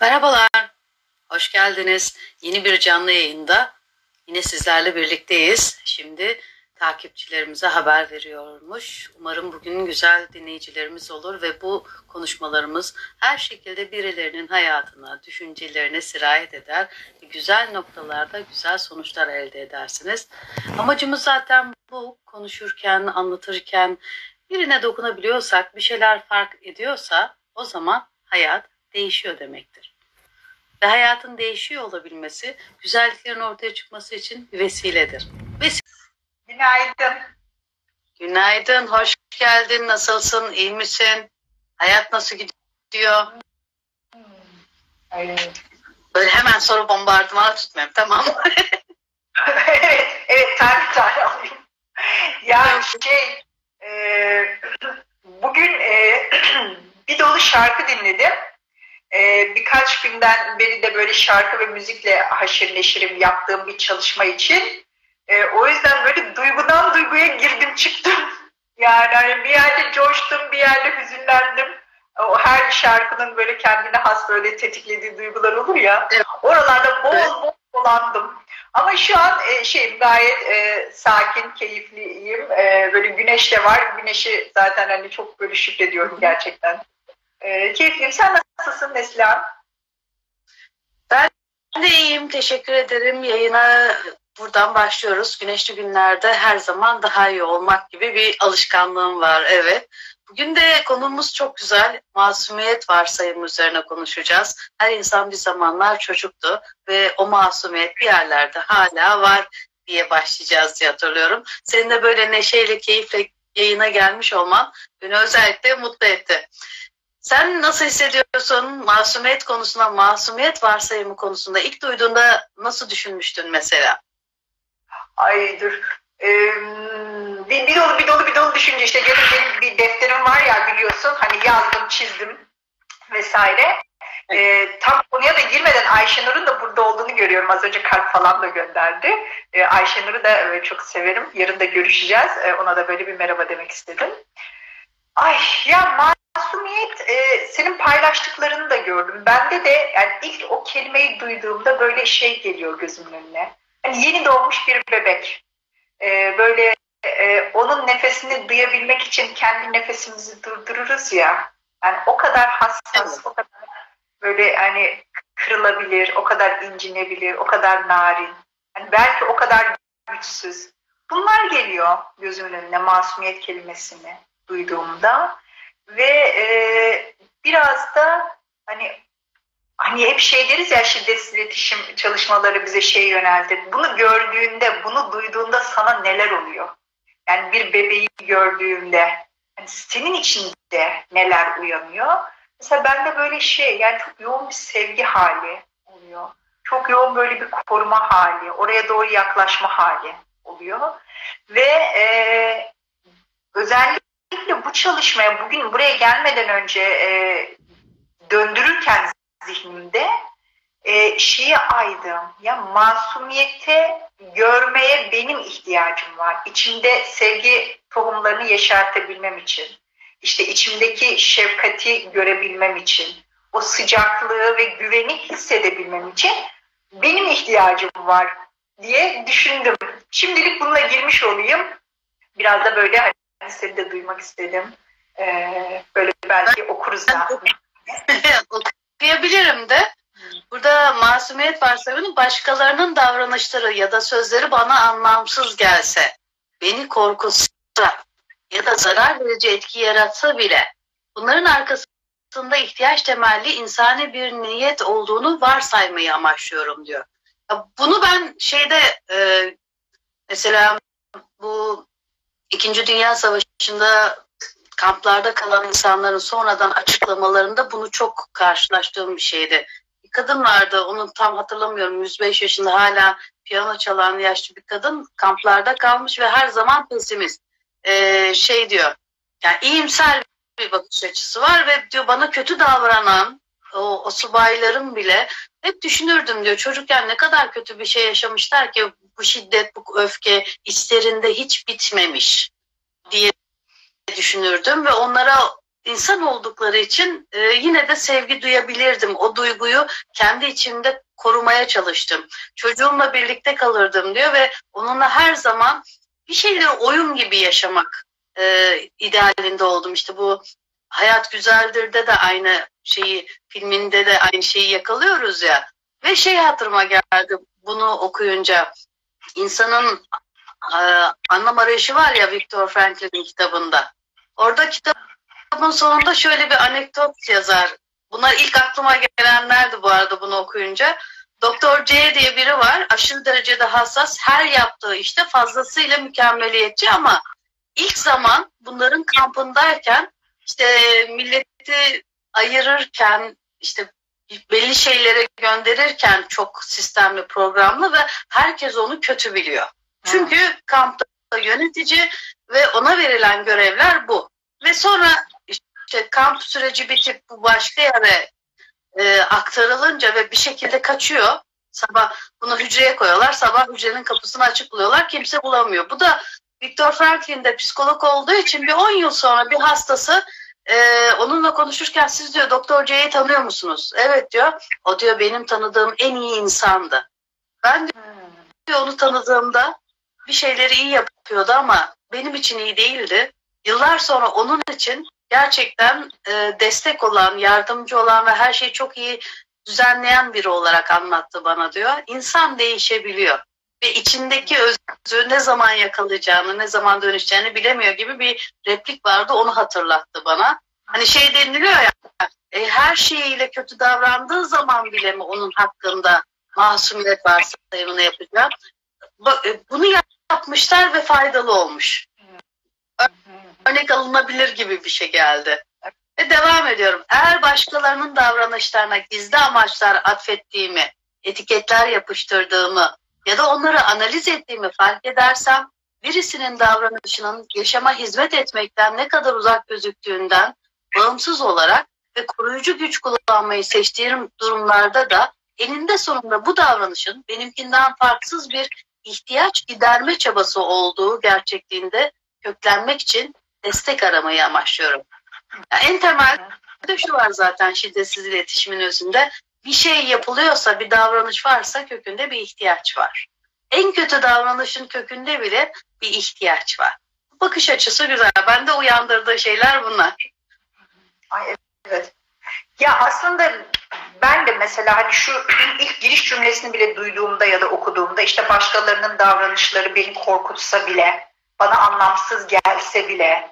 Merhabalar, hoş geldiniz. Yeni bir canlı yayında yine sizlerle birlikteyiz. Şimdi takipçilerimize haber veriyormuş. Umarım bugün güzel dinleyicilerimiz olur ve bu konuşmalarımız her şekilde birilerinin hayatına, düşüncelerine sirayet eder ve güzel noktalarda güzel sonuçlar elde edersiniz. Amacımız zaten bu konuşurken, anlatırken birine dokunabiliyorsak, bir şeyler fark ediyorsa o zaman hayat değişiyor demektir. Ve hayatın değişiyor olabilmesi, güzelliklerin ortaya çıkması için bir vesiledir. Vesile. Günaydın. Günaydın, hoş geldin. Nasılsın, iyi misin? Hayat nasıl gidiyor? Böyle hemen soru bombardımanı tutmayayım, tamam mı? evet, evet tane tane alayım. Ya şey, e, bugün e, bir dolu şarkı dinledim. E, birkaç günden beri de böyle şarkı ve müzikle haşır neşirim yaptığım bir çalışma için. E, o yüzden böyle duygudan duyguya girdim çıktım. Yani hani bir yerde coştum, bir yerde hüzünlendim. O her şarkının böyle kendine has böyle tetiklediği duygular olur ya. Evet. Oralarda bol Evet. bol dolandım. Ama şu an e, şey gayet e, sakin, keyifliyim. E, böyle güneş de var. Güneşi zaten hani çok böyle şükrediyorum gerçekten. E, keyifliyim. Sen nasılsın Neslihan? Ben de iyiyim, teşekkür ederim. Yayına buradan başlıyoruz. Güneşli günlerde her zaman daha iyi olmak gibi bir alışkanlığım var, evet. Bugün de konumuz çok güzel. Masumiyet varsayımı üzerine konuşacağız. Her insan bir zamanlar çocuktu ve o masumiyet bir yerlerde hala var diye başlayacağız diye hatırlıyorum. Senin de böyle neşeyle, keyifle yayına gelmiş olman beni özellikle mutlu etti. Sen nasıl hissediyorsun masumiyet konusunda, masumiyet varsayımı konusunda ilk duyduğunda nasıl düşünmüştün mesela? Ay dur. Ee, bir, bir dolu bir dolu bir dolu düşünce işte benim, benim bir defterim var ya biliyorsun hani yazdım çizdim vesaire. Ee, tam konuya da girmeden Ayşenur'un da burada olduğunu görüyorum. Az önce kalp falan da gönderdi. Ee, Ayşenur'u da e, çok severim. Yarın da görüşeceğiz. Ee, ona da böyle bir merhaba demek istedim. Ay ya e, senin paylaştıklarını da gördüm. Bende de yani ilk o kelimeyi duyduğumda böyle şey geliyor gözümün önüne. Hani yeni doğmuş bir bebek. Ee, böyle e, onun nefesini duyabilmek için kendi nefesimizi durdururuz ya. Yani o kadar hassas, o kadar böyle hani kırılabilir, o kadar incinebilir, o kadar narin. Yani belki o kadar güçsüz. Bunlar geliyor gözümün önüne masumiyet kelimesini duyduğumda ve e, biraz da hani hani hep şey deriz ya şiddetsiz iletişim çalışmaları bize şey yöneldi. Bunu gördüğünde, bunu duyduğunda sana neler oluyor? Yani bir bebeği gördüğünde hani senin içinde neler uyanıyor? Mesela bende böyle şey yani çok yoğun bir sevgi hali oluyor. Çok yoğun böyle bir koruma hali, oraya doğru yaklaşma hali oluyor. Ve e, özellikle bu çalışmaya bugün buraya gelmeden önce e, döndürürken zihnimde e, şeye aydım. Ya masumiyete görmeye benim ihtiyacım var. İçimde sevgi tohumlarını yeşertebilmem için. İşte içimdeki şefkati görebilmem için. O sıcaklığı ve güveni hissedebilmem için benim ihtiyacım var diye düşündüm. Şimdilik bununla girmiş olayım. Biraz da böyle hani seni de duymak istedim. Ee, böyle belki okuruz da. Okuyabilirim de. Burada masumiyet varsayımının başkalarının davranışları ya da sözleri bana anlamsız gelse, beni korkutsa ya da zarar verici etki yaratsa bile bunların arkasında ihtiyaç temelli insani bir niyet olduğunu varsaymayı amaçlıyorum diyor. Bunu ben şeyde e, mesela bu İkinci Dünya Savaşı'nda kamplarda kalan insanların sonradan açıklamalarında bunu çok karşılaştığım bir şeydi. Bir kadın vardı, onu tam hatırlamıyorum, 105 yaşında hala piyano çalan yaşlı bir kadın kamplarda kalmış ve her zaman pesimist. Ee, şey diyor, yani iyimser bir bakış açısı var ve diyor bana kötü davranan o, o subayların bile hep düşünürdüm diyor çocukken ne kadar kötü bir şey yaşamışlar ki bu şiddet, bu öfke içlerinde hiç bitmemiş diye düşünürdüm ve onlara insan oldukları için e, yine de sevgi duyabilirdim. O duyguyu kendi içimde korumaya çalıştım. Çocuğumla birlikte kalırdım diyor ve onunla her zaman bir şeyleri oyun gibi yaşamak e, idealinde oldum. İşte bu Hayat Güzeldir de de aynı şeyi filminde de aynı şeyi yakalıyoruz ya. Ve şey hatırıma geldi bunu okuyunca insanın e, anlam arayışı var ya Viktor Franklin'in kitabında. Orada kitabın sonunda şöyle bir anekdot yazar. Bunlar ilk aklıma gelenlerdi bu arada bunu okuyunca. Doktor C diye biri var. Aşırı derecede hassas. Her yaptığı işte fazlasıyla mükemmeliyetçi ama ilk zaman bunların kampındayken işte milleti ayırırken işte belli şeylere gönderirken çok sistemli programlı ve herkes onu kötü biliyor. Çünkü hmm. kampta yönetici ve ona verilen görevler bu. Ve sonra işte kamp süreci bitip bu başka yere e, aktarılınca ve bir şekilde kaçıyor. Sabah bunu hücreye koyuyorlar. Sabah hücrenin kapısını açık buluyorlar. Kimse bulamıyor. Bu da Viktor Franklin'de de psikolog olduğu için bir 10 yıl sonra bir hastası e, onunla konuşurken siz diyor Doktor C'yi tanıyor musunuz? Evet diyor. O diyor benim tanıdığım en iyi insandı. Ben diyor onu tanıdığımda bir şeyleri iyi yapıyordu ama benim için iyi değildi. Yıllar sonra onun için gerçekten e, destek olan, yardımcı olan ve her şeyi çok iyi düzenleyen biri olarak anlattı bana diyor. İnsan değişebiliyor ve içindeki özü ne zaman yakalayacağını, ne zaman dönüşeceğini bilemiyor gibi bir replik vardı. Onu hatırlattı bana. Hani şey deniliyor ya, e, her şeyiyle kötü davrandığı zaman bile mi onun hakkında masumiyet varsayımını yapacak? E, bunu yapmışlar ve faydalı olmuş. Örnek alınabilir gibi bir şey geldi. Ve devam ediyorum. Eğer başkalarının davranışlarına gizli amaçlar atfettiğimi, etiketler yapıştırdığımı ya da onları analiz ettiğimi fark edersem birisinin davranışının yaşama hizmet etmekten ne kadar uzak gözüktüğünden bağımsız olarak ve koruyucu güç kullanmayı seçtiğim durumlarda da eninde sonunda bu davranışın benimkinden farksız bir ihtiyaç giderme çabası olduğu gerçekliğinde köklenmek için destek aramayı amaçlıyorum. Yani en temelde şu var zaten şiddetsiz iletişimin özünde. Bir şey yapılıyorsa, bir davranış varsa kökünde bir ihtiyaç var. En kötü davranışın kökünde bile bir ihtiyaç var. Bakış açısı güzel. Bende uyandırdığı şeyler bunlar. Ay evet. Ya aslında ben de mesela hani şu ilk giriş cümlesini bile duyduğumda ya da okuduğumda işte başkalarının davranışları beni korkutsa bile, bana anlamsız gelse bile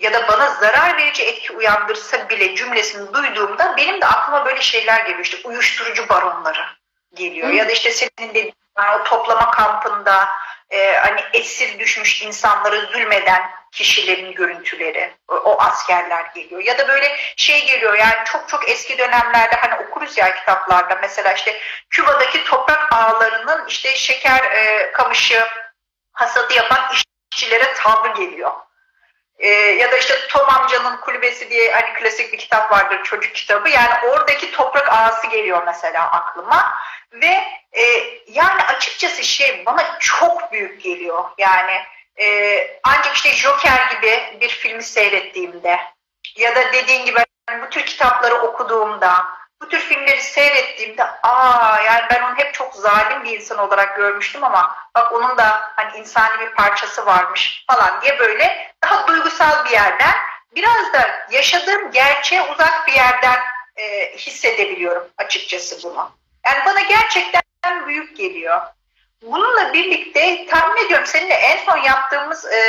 ya da bana zarar verici etki uyandırsa bile cümlesini duyduğumda benim de aklıma böyle şeyler geliyor. İşte uyuşturucu baronları geliyor. Hı. Ya da işte senin dediğin o toplama kampında e, hani esir düşmüş insanlara zulmeden kişilerin görüntüleri, o, o askerler geliyor. Ya da böyle şey geliyor yani çok çok eski dönemlerde hani okuruz ya kitaplarda mesela işte Küba'daki toprak ağlarının işte şeker e, kamışı hasadı yapan işçilere tavrı geliyor. E, ya da işte Tom amcanın kulübesi diye hani klasik bir kitap vardır çocuk kitabı. Yani oradaki toprak ağası geliyor mesela aklıma. Ve e, yani açıkçası şey bana çok büyük geliyor. Yani e, ancak işte Joker gibi bir filmi seyrettiğimde ya da dediğin gibi bu tür kitapları okuduğumda, bu tür filmleri seyrettiğimde aa yani ben onu hep çok zalim bir insan olarak görmüştüm ama bak onun da hani insani bir parçası varmış falan diye böyle daha duygusal bir yerden biraz da yaşadığım gerçeğe uzak bir yerden e, hissedebiliyorum açıkçası bunu. Yani bana gerçekten büyük geliyor. Bununla birlikte tahmin ediyorum seninle en son yaptığımız e,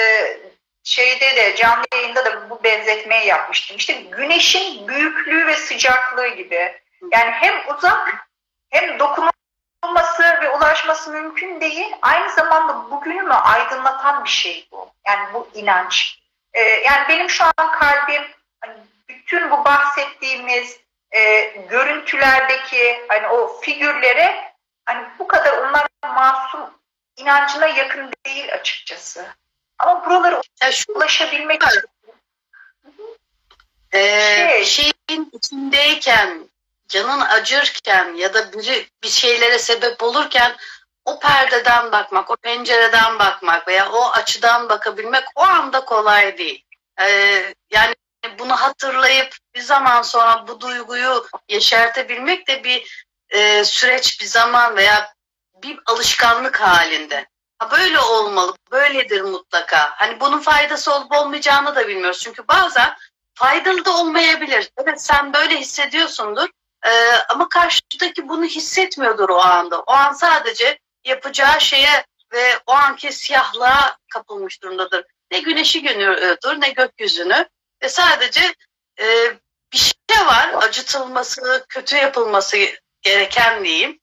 şeyde de canlı yayında da bu benzetmeyi yapmıştım. İşte güneşin büyüklüğü ve sıcaklığı gibi. Yani hem uzak hem dokunulması ve ulaşması mümkün değil. Aynı zamanda bugünümü aydınlatan bir şey bu. Yani bu inanç. Ee, yani benim şu an kalbim hani bütün bu bahsettiğimiz e, görüntülerdeki hani o figürlere hani bu kadar onlar masum inancına yakın değil açıkçası. Ama buraları yani şu, ulaşabilmek için ee, şey, şeyin içindeyken canın acırken ya da biri bir şeylere sebep olurken o perdeden bakmak, o pencereden bakmak veya o açıdan bakabilmek o anda kolay değil. Ee, yani bunu hatırlayıp bir zaman sonra bu duyguyu yeşertebilmek de bir e, süreç, bir zaman veya bir alışkanlık halinde. Ha böyle olmalı, böyledir mutlaka. Hani bunun faydası olup olmayacağını da bilmiyoruz. Çünkü bazen faydalı da olmayabilir. Evet sen böyle hissediyorsundur ee, ama karşıdaki bunu hissetmiyordur o anda. O an sadece yapacağı şeye ve o anki siyahlığa kapılmış durumdadır. Ne güneşi görüyordur ne gökyüzünü ve sadece e, bir şey var acıtılması, kötü yapılması gereken diyeyim.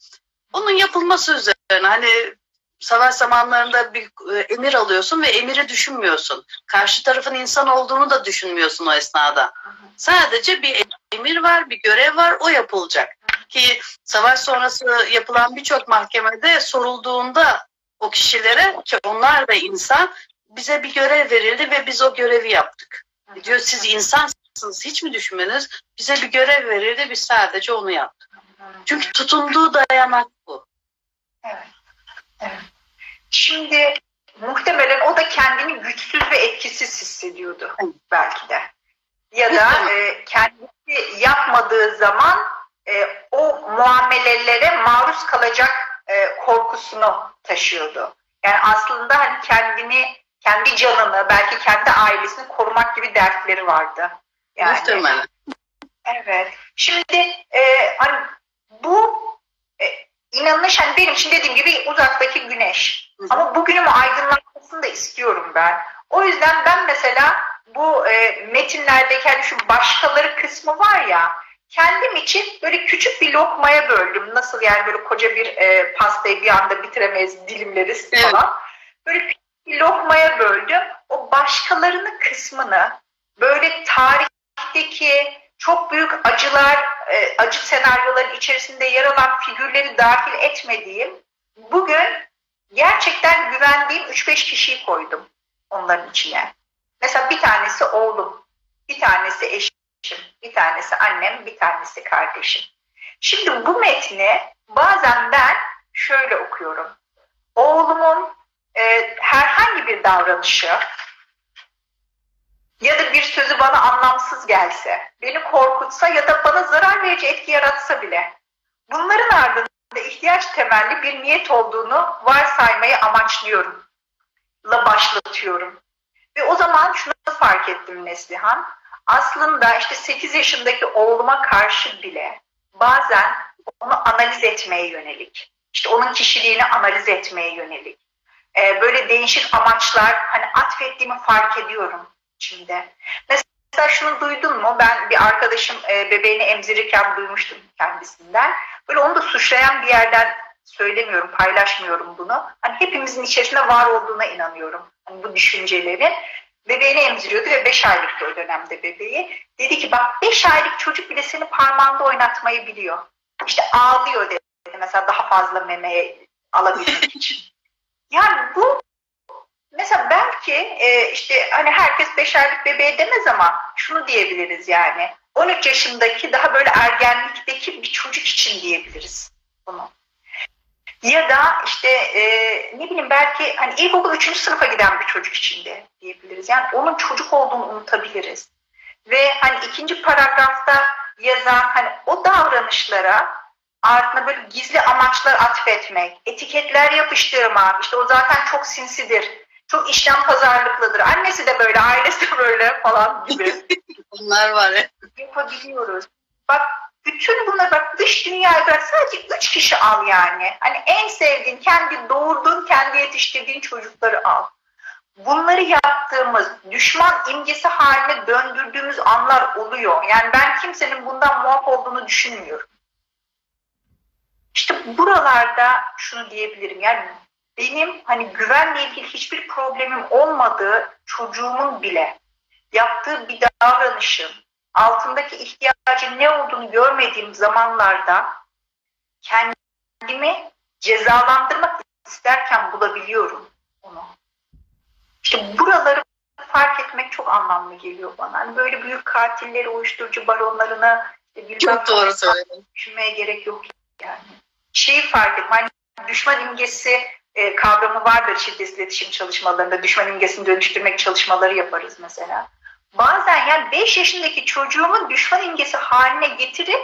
Onun yapılması üzerine hani savaş zamanlarında bir e, emir alıyorsun ve emiri düşünmüyorsun. Karşı tarafın insan olduğunu da düşünmüyorsun o esnada. Sadece bir emir var, bir görev var, o yapılacak. Ki savaş sonrası yapılan birçok mahkemede sorulduğunda o kişilere ki onlar da insan bize bir görev verildi ve biz o görevi yaptık. Diyor siz insansınız hiç mi düşünmeniz? Bize bir görev verildi biz sadece onu yaptık. Çünkü tutunduğu dayanak bu. Evet. Evet. Şimdi muhtemelen o da kendini güçsüz ve etkisiz hissediyordu belki de. Ya da e, kendisi yapmadığı zaman e, o muamelelere maruz kalacak e, korkusunu taşıyordu. Yani aslında hani kendini, kendi canını, belki kendi ailesini korumak gibi dertleri vardı. Yani. Muhtemelen. Evet. Şimdi e, hani bu e, inanış hani benim için dediğim gibi uzaktaki güneş. Hı. Ama bugünümü aydınlatmasını da istiyorum ben. O yüzden ben mesela bu e, metinlerdeki hani şu başkaları kısmı var ya kendim için böyle küçük bir lokmaya böldüm. Nasıl yani böyle koca bir e, pastayı bir anda bitiremeyiz, dilimleriz falan. Evet. Böyle küçük bir lokmaya böldüm. O başkalarının kısmını böyle tarihteki çok büyük acılar, e, acı senaryoların içerisinde yer alan figürleri dahil etmediğim, bugün gerçekten güvendiğim 3-5 kişiyi koydum onların içine. Mesela bir tanesi oğlum, bir tanesi eşim, bir tanesi annem, bir tanesi kardeşim. Şimdi bu metni bazen ben şöyle okuyorum. Oğlumun e, herhangi bir davranışı ya da bir sözü bana anlamsız gelse, beni korkutsa ya da bana zarar verici etki yaratsa bile bunların ardında ihtiyaç temelli bir niyet olduğunu varsaymayı amaçlıyorum. La başlatıyorum. Ve o zaman şunu fark ettim Neslihan. Aslında işte 8 yaşındaki oğluma karşı bile bazen onu analiz etmeye yönelik, işte onun kişiliğini analiz etmeye yönelik, e, böyle değişik amaçlar hani atfettiğimi fark ediyorum içinde. Mesela şunu duydun mu? Ben bir arkadaşım e, bebeğini emzirirken duymuştum kendisinden. Böyle onu da suçlayan bir yerden söylemiyorum, paylaşmıyorum bunu. Hani hepimizin içerisinde var olduğuna inanıyorum. Hani bu düşüncelerin. Bebeğini emziriyordu ve 5 aylıktı o dönemde bebeği. Dedi ki bak 5 aylık çocuk bile seni parmağında oynatmayı biliyor. İşte ağlıyor dedi. Mesela daha fazla memeye alabilmek için. Yani bu mesela belki e, işte hani herkes 5 aylık bebeğe demez ama şunu diyebiliriz yani. 13 yaşındaki daha böyle ergenlikteki bir çocuk için diyebiliriz bunu. Ya da işte e, ne bileyim belki hani ilkokul 3. sınıfa giden bir çocuk için de diyebiliriz. Yani onun çocuk olduğunu unutabiliriz. Ve hani ikinci paragrafta yazan hani o davranışlara ardına böyle gizli amaçlar atfetmek, etiketler yapıştırmak, işte o zaten çok sinsidir, çok işlem pazarlıklıdır. Annesi de böyle, ailesi de böyle falan gibi. Bunlar var ya. Yapabiliyoruz. Bak bütün bunlar bak dış dünyayı bırak sadece üç kişi al yani. Hani en sevdiğin, kendi doğurduğun, kendi yetiştirdiğin çocukları al. Bunları yaptığımız, düşman imgesi haline döndürdüğümüz anlar oluyor. Yani ben kimsenin bundan muaf olduğunu düşünmüyorum. İşte buralarda şunu diyebilirim. Yani benim hani güvenle ilgili hiçbir problemim olmadığı çocuğumun bile yaptığı bir davranışın altındaki ihtiyacın ne olduğunu görmediğim zamanlarda kendimi cezalandırmak isterken bulabiliyorum onu. İşte buraları fark etmek çok anlamlı geliyor bana. Hani böyle büyük katilleri, uyuşturucu baronlarını işte çok doğru söyledin. Düşünmeye gerek yok yani. Şeyi fark etmek, hani düşman imgesi e, kavramı vardır şiddet iletişim çalışmalarında. Düşman imgesini dönüştürmek çalışmaları yaparız mesela. bazen yani 5 yaşındaki çocuğumun düşman imgesi haline getirip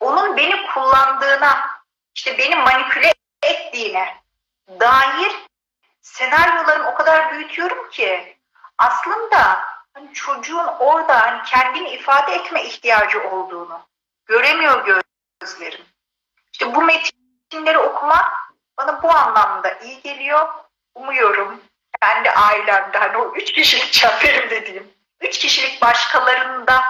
onun beni kullandığına, işte beni manipüle ettiğine dair senaryolarımı o kadar büyütüyorum ki aslında hani çocuğun orada hani kendini ifade etme ihtiyacı olduğunu göremiyor gözlerim. İşte bu metinleri okumak bana bu anlamda iyi geliyor. Umuyorum kendi ailemde hani o üç kişilik çemberim dediğim üç kişilik başkalarında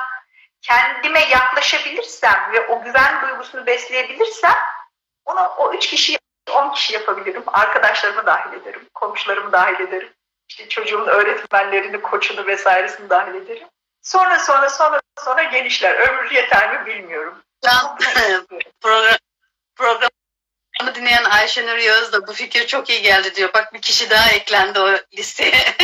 kendime yaklaşabilirsem ve o güven duygusunu besleyebilirsem onu o üç kişi on kişi yapabilirim. Arkadaşlarımı dahil ederim, komşularımı dahil ederim. İşte çocuğumun öğretmenlerini, koçunu vesairesini dahil ederim. Sonra sonra sonra sonra genişler. Ömür yeter mi bilmiyorum. Can, program, programı dinleyen Ayşenur Yağız da bu fikir çok iyi geldi diyor. Bak bir kişi daha eklendi o listeye.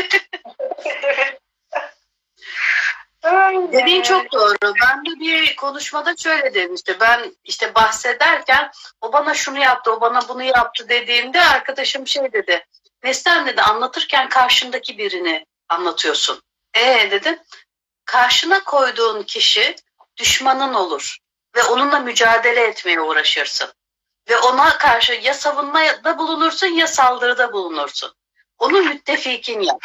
Dediğin çok doğru. Ben de bir konuşmada şöyle demişti. Ben işte bahsederken o bana şunu yaptı, o bana bunu yaptı dediğimde arkadaşım şey dedi. Neslihan dedi anlatırken karşındaki birini anlatıyorsun. Ee dedim. Karşına koyduğun kişi düşmanın olur ve onunla mücadele etmeye uğraşırsın. Ve ona karşı ya savunmada bulunursun ya saldırıda bulunursun. Onu müttefikin yap.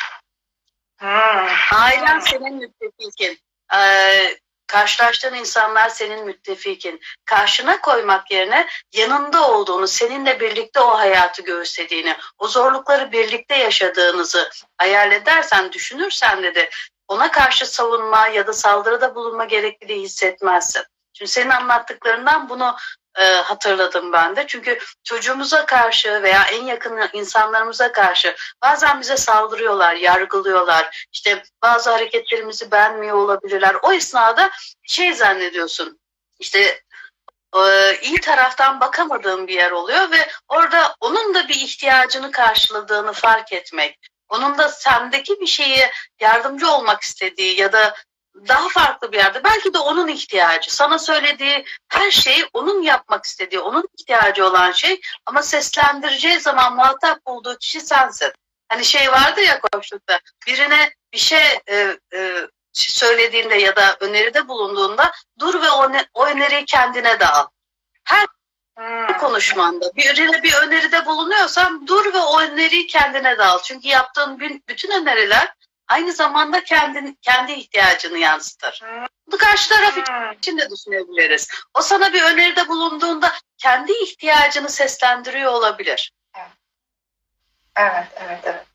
Hmm. Ailen senin müttefikin. Ee, karşılaştığın insanlar senin müttefikin. Karşına koymak yerine yanında olduğunu, seninle birlikte o hayatı göğüslediğini, o zorlukları birlikte yaşadığınızı hayal edersen, düşünürsen de de ona karşı savunma ya da saldırıda bulunma gerekliliği hissetmezsin. Çünkü senin anlattıklarından bunu e, hatırladım ben de. Çünkü çocuğumuza karşı veya en yakın insanlarımıza karşı bazen bize saldırıyorlar, yargılıyorlar. İşte bazı hareketlerimizi beğenmiyor olabilirler. O esnada şey zannediyorsun. İşte e, iyi taraftan bakamadığın bir yer oluyor ve orada onun da bir ihtiyacını karşıladığını fark etmek. Onun da sendeki bir şeye yardımcı olmak istediği ya da daha farklı bir yerde. Belki de onun ihtiyacı. Sana söylediği her şeyi onun yapmak istediği, onun ihtiyacı olan şey ama seslendireceği zaman muhatap bulduğu kişi sensin. Hani şey vardı ya koşlukta birine bir şey e, e, söylediğinde ya da öneride bulunduğunda dur ve o, o öneriyi kendine de al. Her hmm. konuşmanda birine bir öneride bulunuyorsan dur ve o öneriyi kendine de al. Çünkü yaptığın bütün öneriler aynı zamanda kendin, kendi ihtiyacını yansıtır. Bu karşı taraf için de düşünebiliriz. O sana bir öneride bulunduğunda kendi ihtiyacını seslendiriyor olabilir. Evet, evet, evet.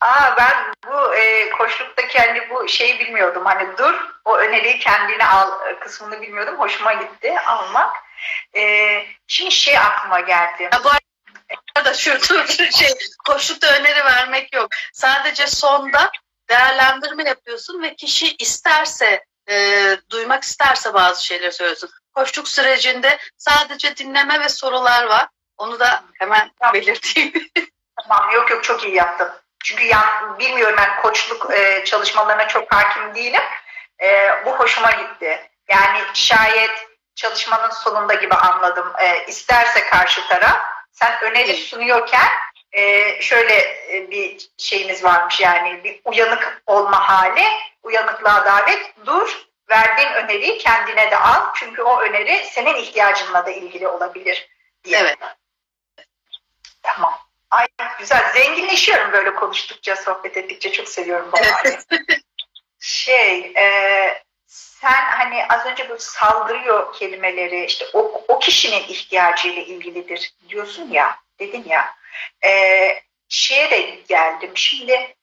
Aa ben bu e, koşluktaki hani bu şeyi bilmiyordum. Hani dur o öneriyi kendine al kısmını bilmiyordum. Hoşuma gitti almak. E, şimdi şey aklıma geldi. Ya bu arada şu şey koşlukta öneri vermek yok. Sadece sonda değerlendirme yapıyorsun ve kişi isterse e, duymak isterse bazı şeyleri söylüyorsun. Koştuk sürecinde sadece dinleme ve sorular var. Onu da hemen belirteyim. tamam yok yok çok iyi yaptım. Çünkü yan, bilmiyorum ben koçluk e, çalışmalarına çok hakim değilim. E, bu hoşuma gitti. Yani şayet çalışmanın sonunda gibi anladım. E, isterse karşı taraf sen öneri sunuyorken e, şöyle bir şeyimiz varmış yani bir uyanık olma hali, uyanıklığa davet, dur, verdiğin öneriyi kendine de al. Çünkü o öneri senin ihtiyacınla da ilgili olabilir diye. Evet. Tamam. Ay güzel. Zenginleşiyorum böyle konuştukça, sohbet ettikçe. Çok seviyorum bu hali. şey, e, sen hani az önce bu saldırıyor kelimeleri işte o, o kişinin ihtiyacıyla ilgilidir diyorsun ya, dedin ya e, şeye de geldim. Şimdi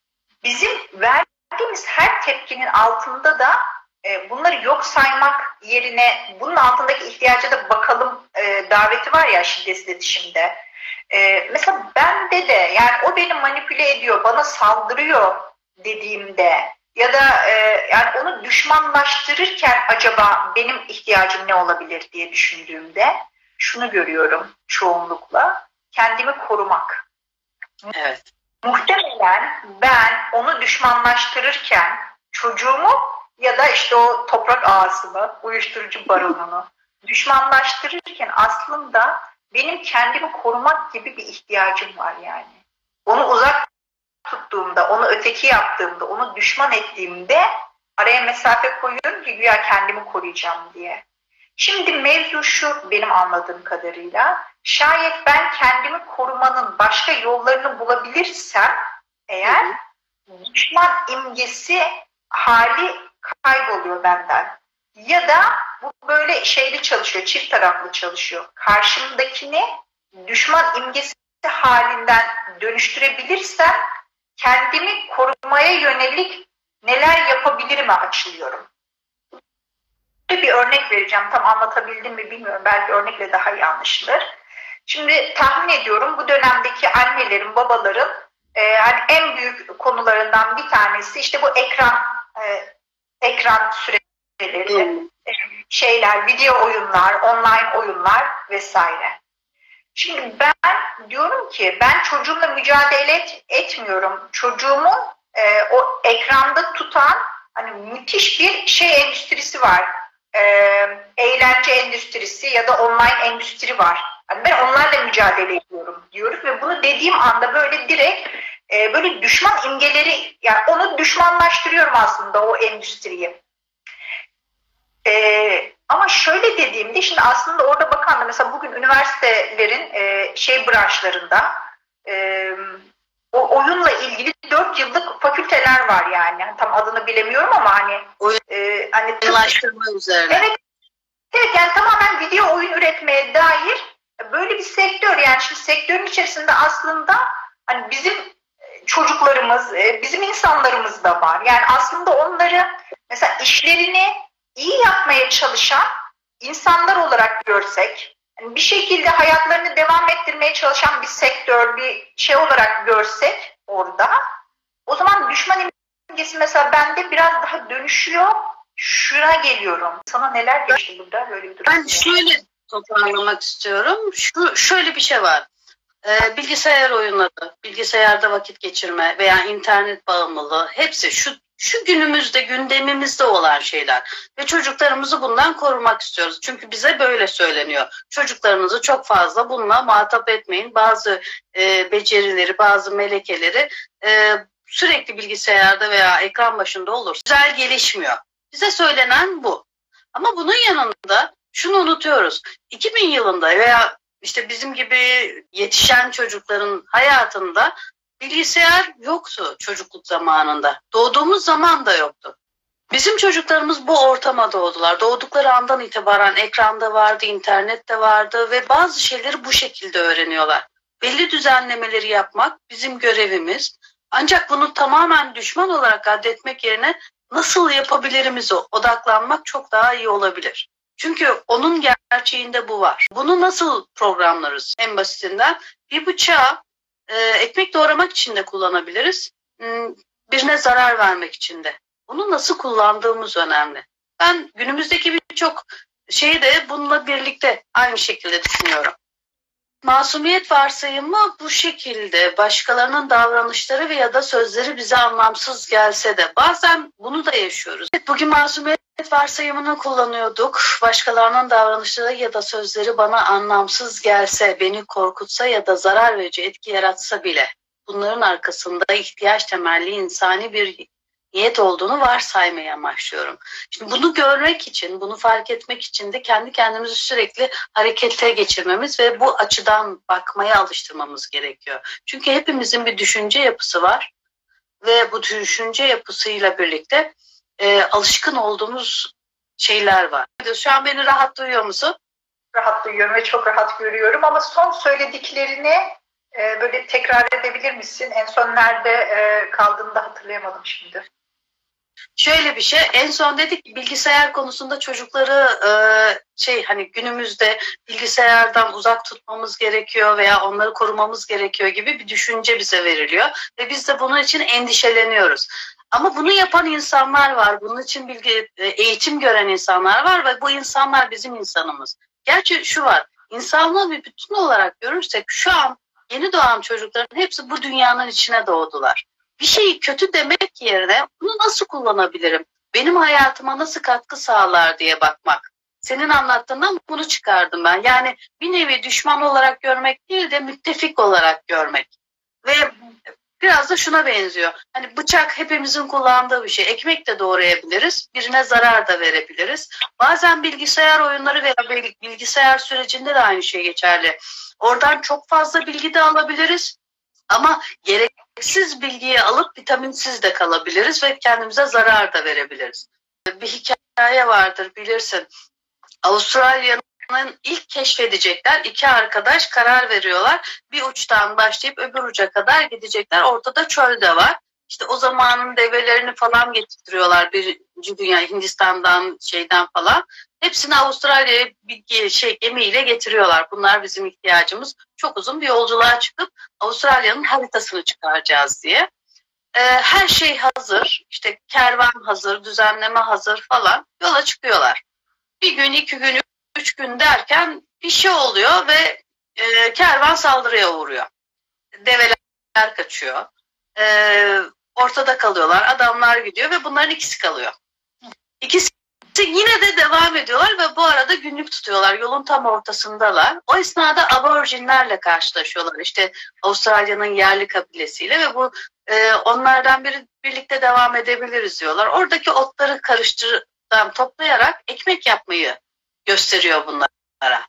bizim verdiğimiz her tepkinin altında da e, bunları yok saymak yerine bunun altındaki ihtiyaca da bakalım e, daveti var ya şiddet iletişimde. E, mesela bende de yani o beni manipüle ediyor, bana saldırıyor dediğimde ya da e, yani onu düşmanlaştırırken acaba benim ihtiyacım ne olabilir diye düşündüğümde şunu görüyorum çoğunlukla kendimi korumak. Evet. Muhtemelen ben onu düşmanlaştırırken çocuğumu ya da işte o toprak ağasını, uyuşturucu baronunu düşmanlaştırırken aslında benim kendimi korumak gibi bir ihtiyacım var yani. Onu uzak tuttuğumda, onu öteki yaptığımda, onu düşman ettiğimde Araya mesafe koyuyorum ki güya kendimi koruyacağım diye. Şimdi mevzu şu benim anladığım kadarıyla. Şayet ben kendimi korumanın başka yollarını bulabilirsem eğer düşman imgesi hali kayboluyor benden. Ya da bu böyle şeyli çalışıyor, çift taraflı çalışıyor. Karşımdakini düşman imgesi halinden dönüştürebilirsem kendimi korumaya yönelik neler yapabilirim açılıyorum. Bir örnek vereceğim. Tam anlatabildim mi bilmiyorum. Belki örnekle daha iyi anlaşılır. Şimdi tahmin ediyorum bu dönemdeki annelerin, babaların e, hani en büyük konularından bir tanesi işte bu ekran e, ekran süreleri, hmm. şeyler, video oyunlar, online oyunlar vesaire. Şimdi ben diyorum ki ben çocuğumla mücadele et, etmiyorum. Çocuğumu e, o ekranda tutan hani müthiş bir şey endüstrisi var. E, eğlence endüstrisi ya da online endüstri var. Yani ben onlarla mücadele ediyorum diyoruz ve bunu dediğim anda böyle direkt e, böyle düşman imgeleri yani onu düşmanlaştırıyorum aslında o endüstriyi. E, ama şöyle dediğimde şimdi aslında orada bakan da mesela bugün üniversitelerin e, şey branşlarında e, o oyunla ilgili dört yıllık fakülteler var yani. Tam adını bilemiyorum ama hani oyun e, hani oyunlaştırma üzerine. Evet. Evet yani tamamen video oyun üretmeye dair böyle bir sektör yani şimdi sektörün içerisinde aslında hani bizim çocuklarımız, e, bizim insanlarımız da var. Yani aslında onları mesela işlerini iyi yapmaya çalışan insanlar olarak görsek, yani bir şekilde hayatlarını devam ettirmeye çalışan bir sektör, bir şey olarak görsek orada, o zaman düşman imgesi mesela bende biraz daha dönüşüyor. Şuna geliyorum. Sana neler geçti burada böyle bir durum? Ben şöyle toparlamak istiyorum. Şu şöyle bir şey var. Ee, bilgisayar oyunları, bilgisayarda vakit geçirme veya internet bağımlılığı hepsi şu şu günümüzde gündemimizde olan şeyler ve çocuklarımızı bundan korumak istiyoruz. Çünkü bize böyle söyleniyor. Çocuklarınızı çok fazla bununla muhatap etmeyin. Bazı e, becerileri, bazı melekeleri e, sürekli bilgisayarda veya ekran başında olur. Güzel gelişmiyor. Bize söylenen bu. Ama bunun yanında şunu unutuyoruz. 2000 yılında veya işte bizim gibi yetişen çocukların hayatında bilgisayar yoktu çocukluk zamanında. Doğduğumuz zaman da yoktu. Bizim çocuklarımız bu ortama doğdular. Doğdukları andan itibaren ekranda vardı, internette vardı ve bazı şeyleri bu şekilde öğreniyorlar. Belli düzenlemeleri yapmak bizim görevimiz. Ancak bunu tamamen düşman olarak addetmek yerine nasıl yapabilirimize odaklanmak çok daha iyi olabilir. Çünkü onun gerçeğinde bu var. Bunu nasıl programlarız? En basitinden bir bıçağı e, ekmek doğramak için de kullanabiliriz. Hmm, birine zarar vermek için de. Bunu nasıl kullandığımız önemli. Ben günümüzdeki birçok şeyi de bununla birlikte aynı şekilde düşünüyorum. Masumiyet varsayımı bu şekilde başkalarının davranışları ve ya da sözleri bize anlamsız gelse de bazen bunu da yaşıyoruz. Bugün masumiyet varsayımını kullanıyorduk. Başkalarının davranışları ya da sözleri bana anlamsız gelse, beni korkutsa ya da zarar verici etki yaratsa bile bunların arkasında ihtiyaç temelli insani bir niyet olduğunu varsaymaya başlıyorum. Şimdi bunu görmek için, bunu fark etmek için de kendi kendimizi sürekli harekete geçirmemiz ve bu açıdan bakmaya alıştırmamız gerekiyor. Çünkü hepimizin bir düşünce yapısı var ve bu düşünce yapısıyla birlikte e, alışkın olduğumuz şeyler var. Şu an beni rahat duyuyor musun? Rahat duyuyorum ve çok rahat görüyorum ama son söylediklerini e, böyle tekrar edebilir misin? En son nerede e, kaldığını da hatırlayamadım şimdi. Şöyle bir şey, en son dedik bilgisayar konusunda çocukları e, şey hani günümüzde bilgisayardan uzak tutmamız gerekiyor veya onları korumamız gerekiyor gibi bir düşünce bize veriliyor ve biz de bunun için endişeleniyoruz. Ama bunu yapan insanlar var, bunun için bilgi, e, eğitim gören insanlar var ve bu insanlar bizim insanımız. Gerçi şu var, insanlığı bir bütün olarak görürsek şu an yeni doğan çocukların hepsi bu dünyanın içine doğdular bir şeyi kötü demek yerine bunu nasıl kullanabilirim? Benim hayatıma nasıl katkı sağlar diye bakmak. Senin anlattığından bunu çıkardım ben. Yani bir nevi düşman olarak görmek değil de müttefik olarak görmek. Ve biraz da şuna benziyor. Hani bıçak hepimizin kullandığı bir şey. Ekmek de doğrayabiliriz. Birine zarar da verebiliriz. Bazen bilgisayar oyunları veya bilgisayar sürecinde de aynı şey geçerli. Oradan çok fazla bilgi de alabiliriz. Ama gereksiz bilgiyi alıp vitaminsiz de kalabiliriz ve kendimize zarar da verebiliriz. Bir hikaye vardır bilirsin. Avustralya'nın ilk keşfedecekler iki arkadaş karar veriyorlar. Bir uçtan başlayıp öbür uca kadar gidecekler. Ortada çöl de var. İşte o zamanın develerini falan getiriyorlar birinci dünya Hindistan'dan şeyden falan. Hepsini Avustralya'ya bir şey gemiyle getiriyorlar. Bunlar bizim ihtiyacımız. Çok uzun bir yolculuğa çıkıp Avustralya'nın haritasını çıkaracağız diye. Ee, her şey hazır. İşte kervan hazır, düzenleme hazır falan. Yola çıkıyorlar. Bir gün, iki gün, üç gün derken bir şey oluyor ve e, kervan saldırıya uğruyor. Develer kaçıyor. E, ortada kalıyorlar. Adamlar gidiyor ve bunların ikisi kalıyor. İkisi yine de devam ediyorlar ve bu arada günlük tutuyorlar. Yolun tam ortasındalar. O esnada aborjinlerle karşılaşıyorlar. İşte Avustralya'nın yerli kabilesiyle ve bu e, onlardan biri birlikte devam edebiliriz diyorlar. Oradaki otları karıştırdan toplayarak ekmek yapmayı gösteriyor bunlara.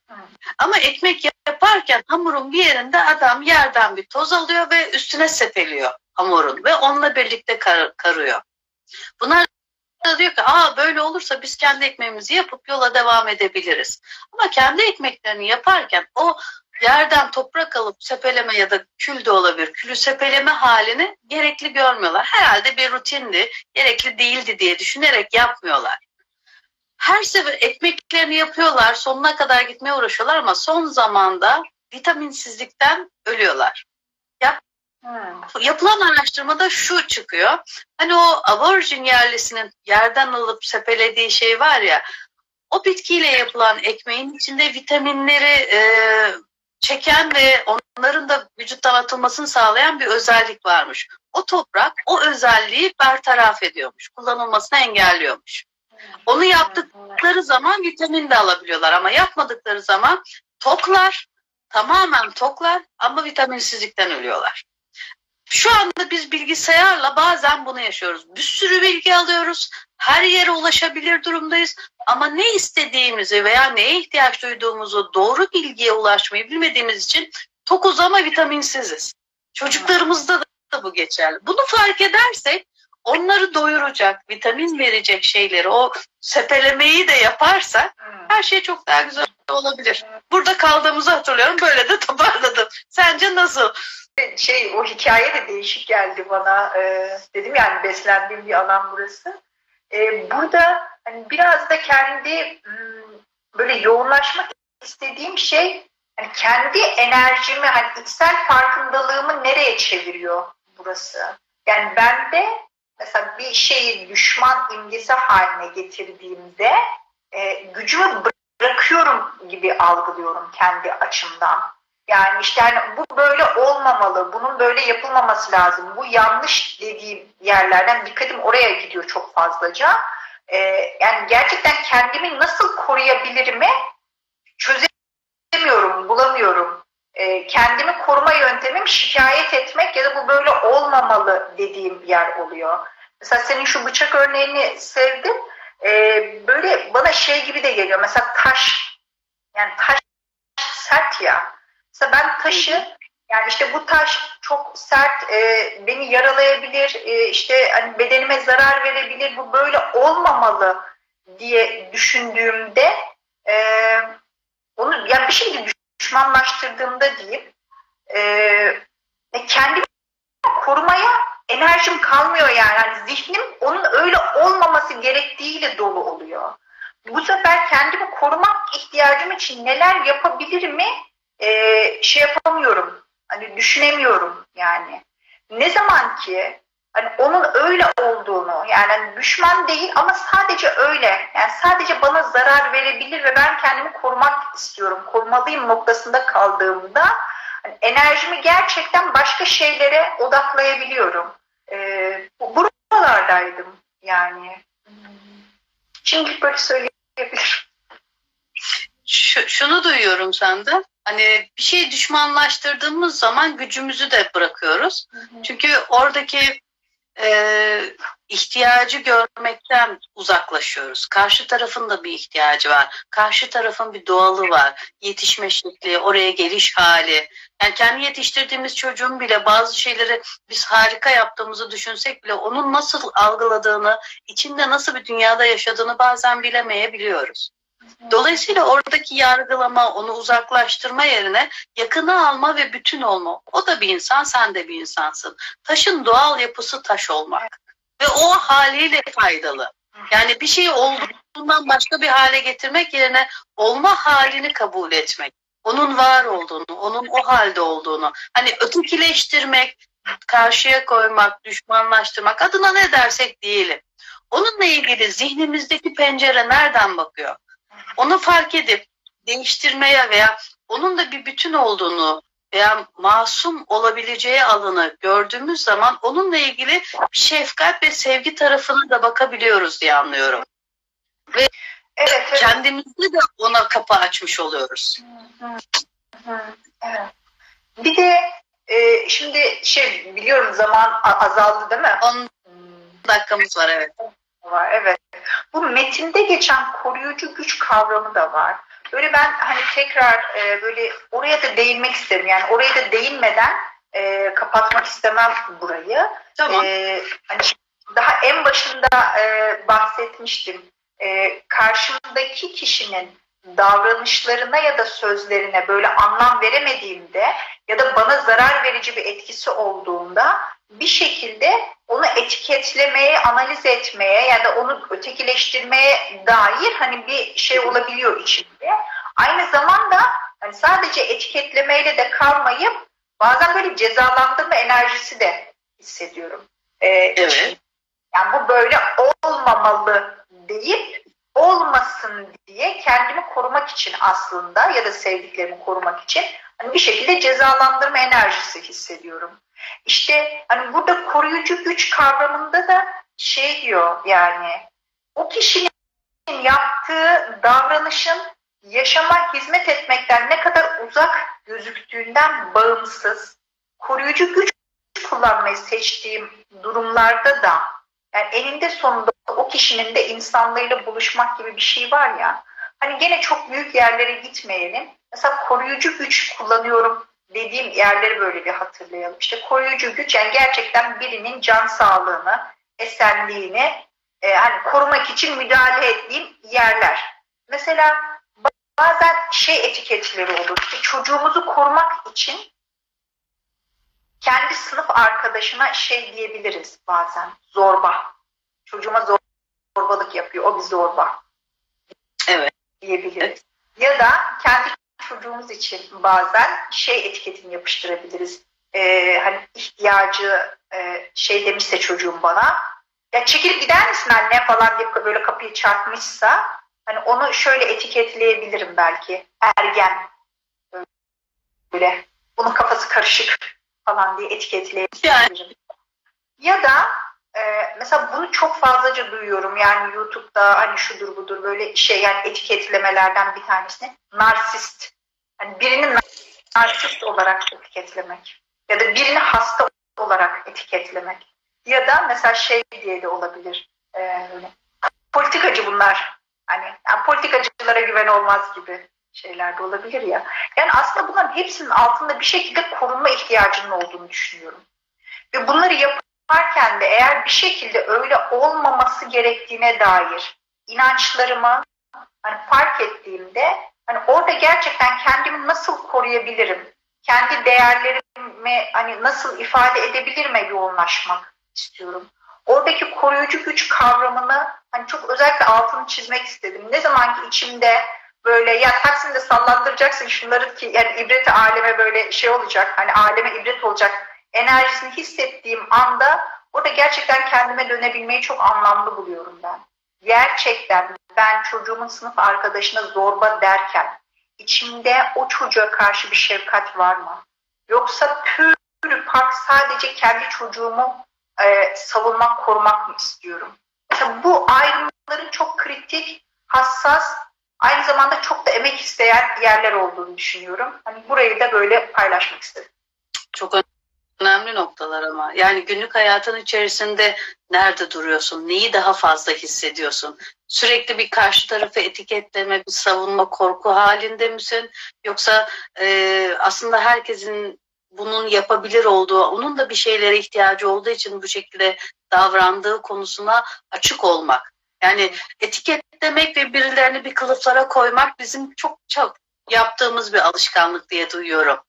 Ama ekmek yaparken hamurun bir yerinde adam yerden bir toz alıyor ve üstüne sepeliyor hamurun ve onunla birlikte kar, karıyor. Bunlar diyor ki aa böyle olursa biz kendi ekmeğimizi yapıp yola devam edebiliriz. Ama kendi ekmeklerini yaparken o yerden toprak alıp sepeleme ya da kül de olabilir. Külü sepeleme halini gerekli görmüyorlar. Herhalde bir rutindi, gerekli değildi diye düşünerek yapmıyorlar. Her sefer ekmeklerini yapıyorlar, sonuna kadar gitmeye uğraşıyorlar ama son zamanda vitaminsizlikten ölüyorlar. Yap Hmm. Yapılan araştırmada şu çıkıyor. Hani o aborjin yerlisinin yerden alıp sepelediği şey var ya o bitkiyle yapılan ekmeğin içinde vitaminleri e, çeken ve onların da vücuttan atılmasını sağlayan bir özellik varmış. O toprak o özelliği bertaraf ediyormuş. Kullanılmasını engelliyormuş. Onu yaptıkları zaman vitamin de alabiliyorlar ama yapmadıkları zaman toklar, tamamen toklar ama vitaminsizlikten ölüyorlar. Şu anda biz bilgisayarla bazen bunu yaşıyoruz. Bir sürü bilgi alıyoruz. Her yere ulaşabilir durumdayız. Ama ne istediğimizi veya neye ihtiyaç duyduğumuzu doğru bilgiye ulaşmayı bilmediğimiz için tokuz ama vitaminsiziz. Çocuklarımızda da bu geçerli. Bunu fark edersek onları doyuracak, vitamin verecek şeyleri, o sepelemeyi de yaparsak her şey çok daha güzel olabilir. Burada kaldığımızı hatırlıyorum. Böyle de toparladım. Sence nasıl? şey o hikaye de değişik geldi bana. Ee, dedim yani beslendiğim bir alan burası. Ee, burada hani biraz da kendi hmm, böyle yoğunlaşmak istediğim şey hani kendi enerjimi hani içsel farkındalığımı nereye çeviriyor burası? Yani ben de mesela bir şeyi düşman imgesi haline getirdiğimde e, gücümü bırakıyorum gibi algılıyorum kendi açımdan. Yani işte hani bu böyle olmamalı, bunun böyle yapılmaması lazım. Bu yanlış dediğim yerlerden dikkatim oraya gidiyor çok fazlaca. Ee, yani gerçekten kendimi nasıl koruyabilirimi çözemiyorum, bulamıyorum. Ee, kendimi koruma yöntemim şikayet etmek ya da bu böyle olmamalı dediğim bir yer oluyor. Mesela senin şu bıçak örneğini sevdim. Ee, böyle bana şey gibi de geliyor. Mesela taş, yani taş sert ya. Mesela ben taşı yani işte bu taş çok sert e, beni yaralayabilir e, işte hani bedenime zarar verebilir bu böyle olmamalı diye düşündüğümde e, onu yani bir şekilde düşmanlaştırdığımda diyeyim e, kendimi korumaya enerjim kalmıyor yani. yani zihnim onun öyle olmaması gerektiğiyle dolu oluyor. Bu sefer kendimi korumak ihtiyacım için neler yapabilirimi e, şey yapamıyorum. Hani düşünemiyorum yani. Ne zaman ki hani onun öyle olduğunu yani hani düşman değil ama sadece öyle yani sadece bana zarar verebilir ve ben kendimi korumak istiyorum korumalıyım noktasında kaldığımda hani enerjimi gerçekten başka şeylere odaklayabiliyorum ee, buralardaydım yani şimdi böyle söyleyebilirim şu, şunu duyuyorum senden. Hani bir şeyi düşmanlaştırdığımız zaman gücümüzü de bırakıyoruz. Hı hı. Çünkü oradaki e, ihtiyacı görmekten uzaklaşıyoruz. Karşı tarafın da bir ihtiyacı var. Karşı tarafın bir doğalı var. Yetişme şekli, oraya geliş hali. Yani kendi yetiştirdiğimiz çocuğun bile bazı şeyleri biz harika yaptığımızı düşünsek bile onun nasıl algıladığını, içinde nasıl bir dünyada yaşadığını bazen bilemeyebiliyoruz. Dolayısıyla oradaki yargılama, onu uzaklaştırma yerine yakını alma ve bütün olma. O da bir insan, sen de bir insansın. Taşın doğal yapısı taş olmak. Ve o haliyle faydalı. Yani bir şeyi olduğundan başka bir hale getirmek yerine olma halini kabul etmek. Onun var olduğunu, onun o halde olduğunu. Hani ötekileştirmek, karşıya koymak, düşmanlaştırmak adına ne dersek diyelim. Onunla ilgili zihnimizdeki pencere nereden bakıyor? Onu fark edip değiştirmeye veya onun da bir bütün olduğunu veya masum olabileceği alanı gördüğümüz zaman onunla ilgili şefkat ve sevgi tarafına da bakabiliyoruz diye anlıyorum. Ve evet, evet. kendimizde de ona kapı açmış oluyoruz. evet. Bir de e, şimdi şey biliyorum zaman azaldı değil mi? 10 dakikamız var evet var. Evet. Bu metinde geçen koruyucu güç kavramı da var. Böyle ben hani tekrar e, böyle oraya da değinmek isterim. Yani oraya da değinmeden e, kapatmak istemem burayı. Tamam. E, hani daha en başında e, bahsetmiştim. E, karşımdaki kişinin davranışlarına ya da sözlerine böyle anlam veremediğimde ya da bana zarar verici bir etkisi olduğunda bir şekilde onu etiketlemeye, analiz etmeye ya da onu ötekileştirmeye dair hani bir şey olabiliyor içinde. Aynı zamanda hani sadece etiketlemeyle de kalmayıp bazen böyle cezalandırma enerjisi de hissediyorum. Ee, evet. Yani bu böyle olmamalı deyip olmasın diye kendimi korumak için aslında ya da sevdiklerimi korumak için hani bir şekilde cezalandırma enerjisi hissediyorum. İşte hani burada koruyucu güç kavramında da şey diyor yani o kişinin yaptığı davranışın yaşama hizmet etmekten ne kadar uzak gözüktüğünden bağımsız koruyucu güç kullanmayı seçtiğim durumlarda da yani eninde sonunda o kişinin de insanlığıyla buluşmak gibi bir şey var ya hani gene çok büyük yerlere gitmeyelim. Mesela koruyucu güç kullanıyorum dediğim yerleri böyle bir hatırlayalım. İşte koruyucu güç yani gerçekten birinin can sağlığını, esenliğini e, hani korumak için müdahale ettiğim yerler. Mesela bazen şey etiketleri olur. İşte çocuğumuzu korumak için kendi sınıf arkadaşına şey diyebiliriz bazen. Zorba. Çocuğuma zorbalık yapıyor. O bir zorba. Evet. Diyebiliriz. Evet. Ya da kendi çocuğumuz için bazen şey etiketini yapıştırabiliriz. Ee, hani ihtiyacı e, şey demişse çocuğum bana ya çekilip gider misin anne falan diye böyle kapıyı çarpmışsa hani onu şöyle etiketleyebilirim belki ergen böyle bunun kafası karışık falan diye etiketleyebilirim. Yani. Ya da e, mesela bunu çok fazlaca duyuyorum. Yani YouTube'da hani şudur budur böyle şey yani etiketlemelerden bir tanesini. Narsist. Yani birini narsist olarak etiketlemek. Ya da birini hasta olarak etiketlemek. Ya da mesela şey diye de olabilir. E, politikacı bunlar. Hani yani politikacılara güven olmaz gibi şeyler de olabilir ya. Yani aslında bunların hepsinin altında bir şekilde korunma ihtiyacının olduğunu düşünüyorum. Ve bunları yaparken de eğer bir şekilde öyle olmaması gerektiğine dair inançlarımı hani fark ettiğimde Hani orada gerçekten kendimi nasıl koruyabilirim? Kendi değerlerimi hani nasıl ifade edebilirime yoğunlaşmak istiyorum. Oradaki koruyucu güç kavramını hani çok özellikle altını çizmek istedim. Ne zaman ki içimde böyle ya Taksim'de sallandıracaksın şunları ki yani ibreti aleme böyle şey olacak hani aleme ibret olacak enerjisini hissettiğim anda orada gerçekten kendime dönebilmeyi çok anlamlı buluyorum ben gerçekten ben çocuğumun sınıf arkadaşına zorba derken içimde o çocuğa karşı bir şefkat var mı? Yoksa pürü park sadece kendi çocuğumu e, savunmak, korumak mı istiyorum? Mesela bu ayrımların çok kritik, hassas Aynı zamanda çok da emek isteyen yerler olduğunu düşünüyorum. Hani burayı da böyle paylaşmak istedim. Çok önemli noktalar ama. Yani günlük hayatın içerisinde nerede duruyorsun? Neyi daha fazla hissediyorsun? Sürekli bir karşı tarafı etiketleme, bir savunma, korku halinde misin? Yoksa e, aslında herkesin bunun yapabilir olduğu, onun da bir şeylere ihtiyacı olduğu için bu şekilde davrandığı konusuna açık olmak. Yani etiketlemek ve birilerini bir kılıflara koymak bizim çok çok yaptığımız bir alışkanlık diye duyuyorum.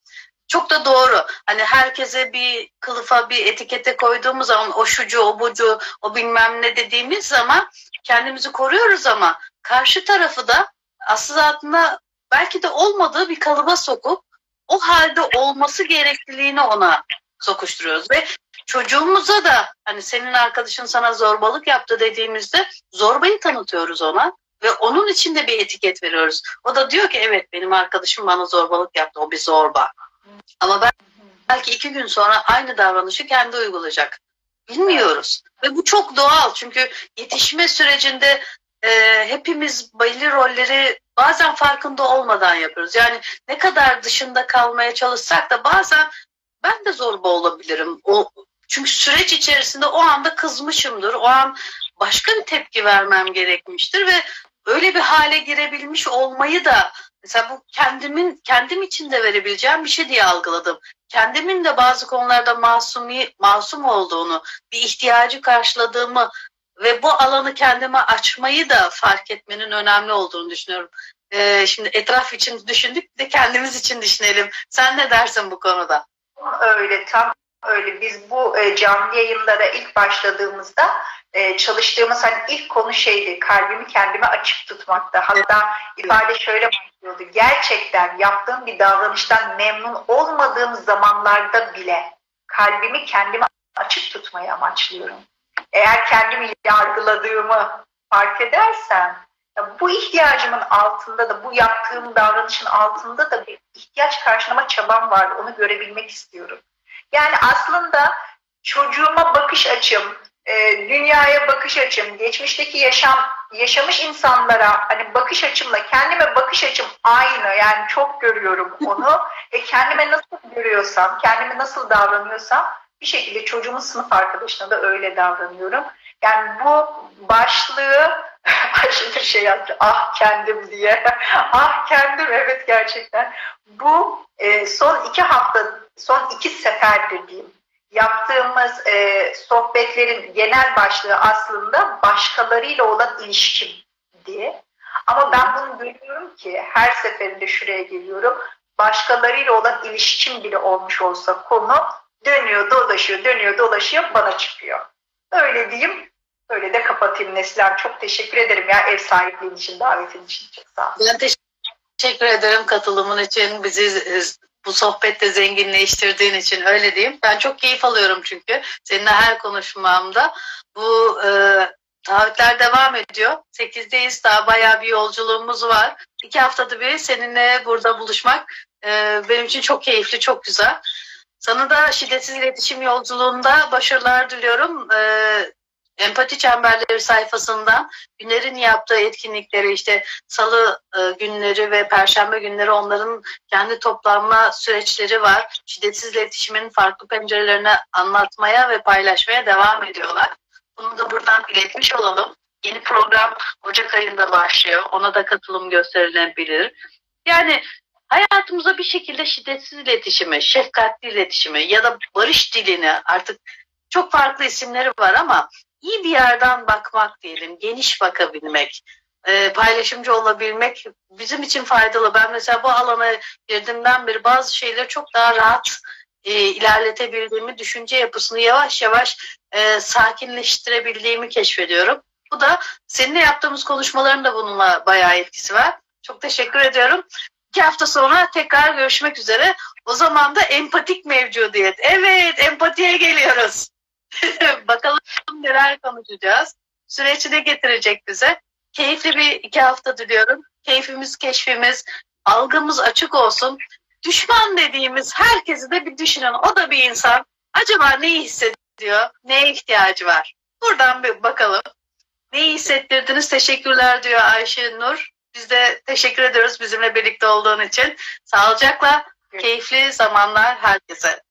Çok da doğru. Hani herkese bir kılıfa bir etikete koyduğumuz zaman o şucu, o bucu, o bilmem ne dediğimiz zaman kendimizi koruyoruz ama karşı tarafı da aslında belki de olmadığı bir kalıba sokup o halde olması gerekliliğini ona sokuşturuyoruz ve çocuğumuza da hani senin arkadaşın sana zorbalık yaptı dediğimizde zorbayı tanıtıyoruz ona ve onun için de bir etiket veriyoruz. O da diyor ki evet benim arkadaşım bana zorbalık yaptı o bir zorba. Ama ben belki iki gün sonra aynı davranışı kendi uygulayacak. Bilmiyoruz. Ve bu çok doğal çünkü yetişme sürecinde e, hepimiz belli rolleri bazen farkında olmadan yapıyoruz. Yani ne kadar dışında kalmaya çalışsak da bazen ben de zorba olabilirim. O, çünkü süreç içerisinde o anda kızmışımdır. O an başka bir tepki vermem gerekmiştir ve öyle bir hale girebilmiş olmayı da mesela bu kendimin kendim için de verebileceğim bir şey diye algıladım. Kendimin de bazı konularda masumi masum olduğunu, bir ihtiyacı karşıladığımı ve bu alanı kendime açmayı da fark etmenin önemli olduğunu düşünüyorum. Ee, şimdi etraf için düşündük de kendimiz için düşünelim. Sen ne dersin bu konuda? Öyle tam öyle. Biz bu e, canlı yayınlara ilk başladığımızda e, çalıştığımız hani ilk konu şeydi. Kalbimi kendime açık tutmakta. Hatta ifade şöyle başlıyordu. Gerçekten yaptığım bir davranıştan memnun olmadığım zamanlarda bile kalbimi kendime açık tutmayı amaçlıyorum. Eğer kendimi yargıladığımı fark edersem bu ihtiyacımın altında da bu yaptığım davranışın altında da bir ihtiyaç karşılama çabam var. Onu görebilmek istiyorum. Yani aslında çocuğuma bakış açım, e, dünyaya bakış açım, geçmişteki yaşam yaşamış insanlara hani bakış açımla kendime bakış açım aynı. Yani çok görüyorum onu. e kendime nasıl görüyorsam, kendime nasıl davranıyorsam bir şekilde çocuğumun sınıf arkadaşına da öyle davranıyorum. Yani bu başlığı Bir şey yaptı. Ah kendim diye. ah kendim evet gerçekten. Bu e, son iki hafta, son iki seferdir diyeyim. Yaptığımız e, sohbetlerin genel başlığı aslında başkalarıyla olan ilişkim diye. Ama ben bunu görüyorum ki her seferinde şuraya geliyorum. Başkalarıyla olan ilişkim bile olmuş olsa konu dönüyor dolaşıyor dönüyor dolaşıyor bana çıkıyor. Öyle diyeyim Öyle de kapatayım Neslihan. Çok teşekkür ederim ya ev sahipliğin için, davetin için. Çok sağ ol. Ben teşekkür ederim katılımın için. Bizi bu sohbette zenginleştirdiğin için öyle diyeyim. Ben çok keyif alıyorum çünkü seninle her konuşmamda. Bu e, taahhütler devam ediyor. Sekizdeyiz daha bayağı bir yolculuğumuz var. İki haftada bir seninle burada buluşmak e, benim için çok keyifli, çok güzel. Sana da şiddetsiz iletişim yolculuğunda başarılar diliyorum. E, Empati Çemberleri sayfasından Güner'in yaptığı etkinlikleri işte salı e, günleri ve perşembe günleri onların kendi toplanma süreçleri var. Şiddetsiz iletişimin farklı pencerelerini anlatmaya ve paylaşmaya devam ediyorlar. Bunu da buradan iletmiş olalım. Yeni program Ocak ayında başlıyor. Ona da katılım gösterilebilir. Yani hayatımıza bir şekilde şiddetsiz iletişimi, şefkatli iletişimi ya da barış dilini artık çok farklı isimleri var ama iyi bir yerden bakmak diyelim, geniş bakabilmek, e, paylaşımcı olabilmek bizim için faydalı. Ben mesela bu alana girdiğimden beri bazı şeyleri çok daha rahat e, ilerletebildiğimi, düşünce yapısını yavaş yavaş e, sakinleştirebildiğimi keşfediyorum. Bu da seninle yaptığımız konuşmaların da bununla bayağı etkisi var. Çok teşekkür ediyorum. İki hafta sonra tekrar görüşmek üzere. O zaman da empatik mevcudiyet. Evet, empatiye geliyoruz. Bakalım neler konuşacağız. Süreç ne getirecek bize? Keyifli bir iki hafta diliyorum. Keyfimiz, keşfimiz, algımız açık olsun. Düşman dediğimiz herkesi de bir düşünün. O da bir insan. Acaba neyi hissediyor? Neye ihtiyacı var? Buradan bir bakalım. Neyi hissettirdiniz? Teşekkürler diyor Ayşe Nur. Biz de teşekkür ediyoruz bizimle birlikte olduğun için. Sağlıcakla, keyifli zamanlar herkese.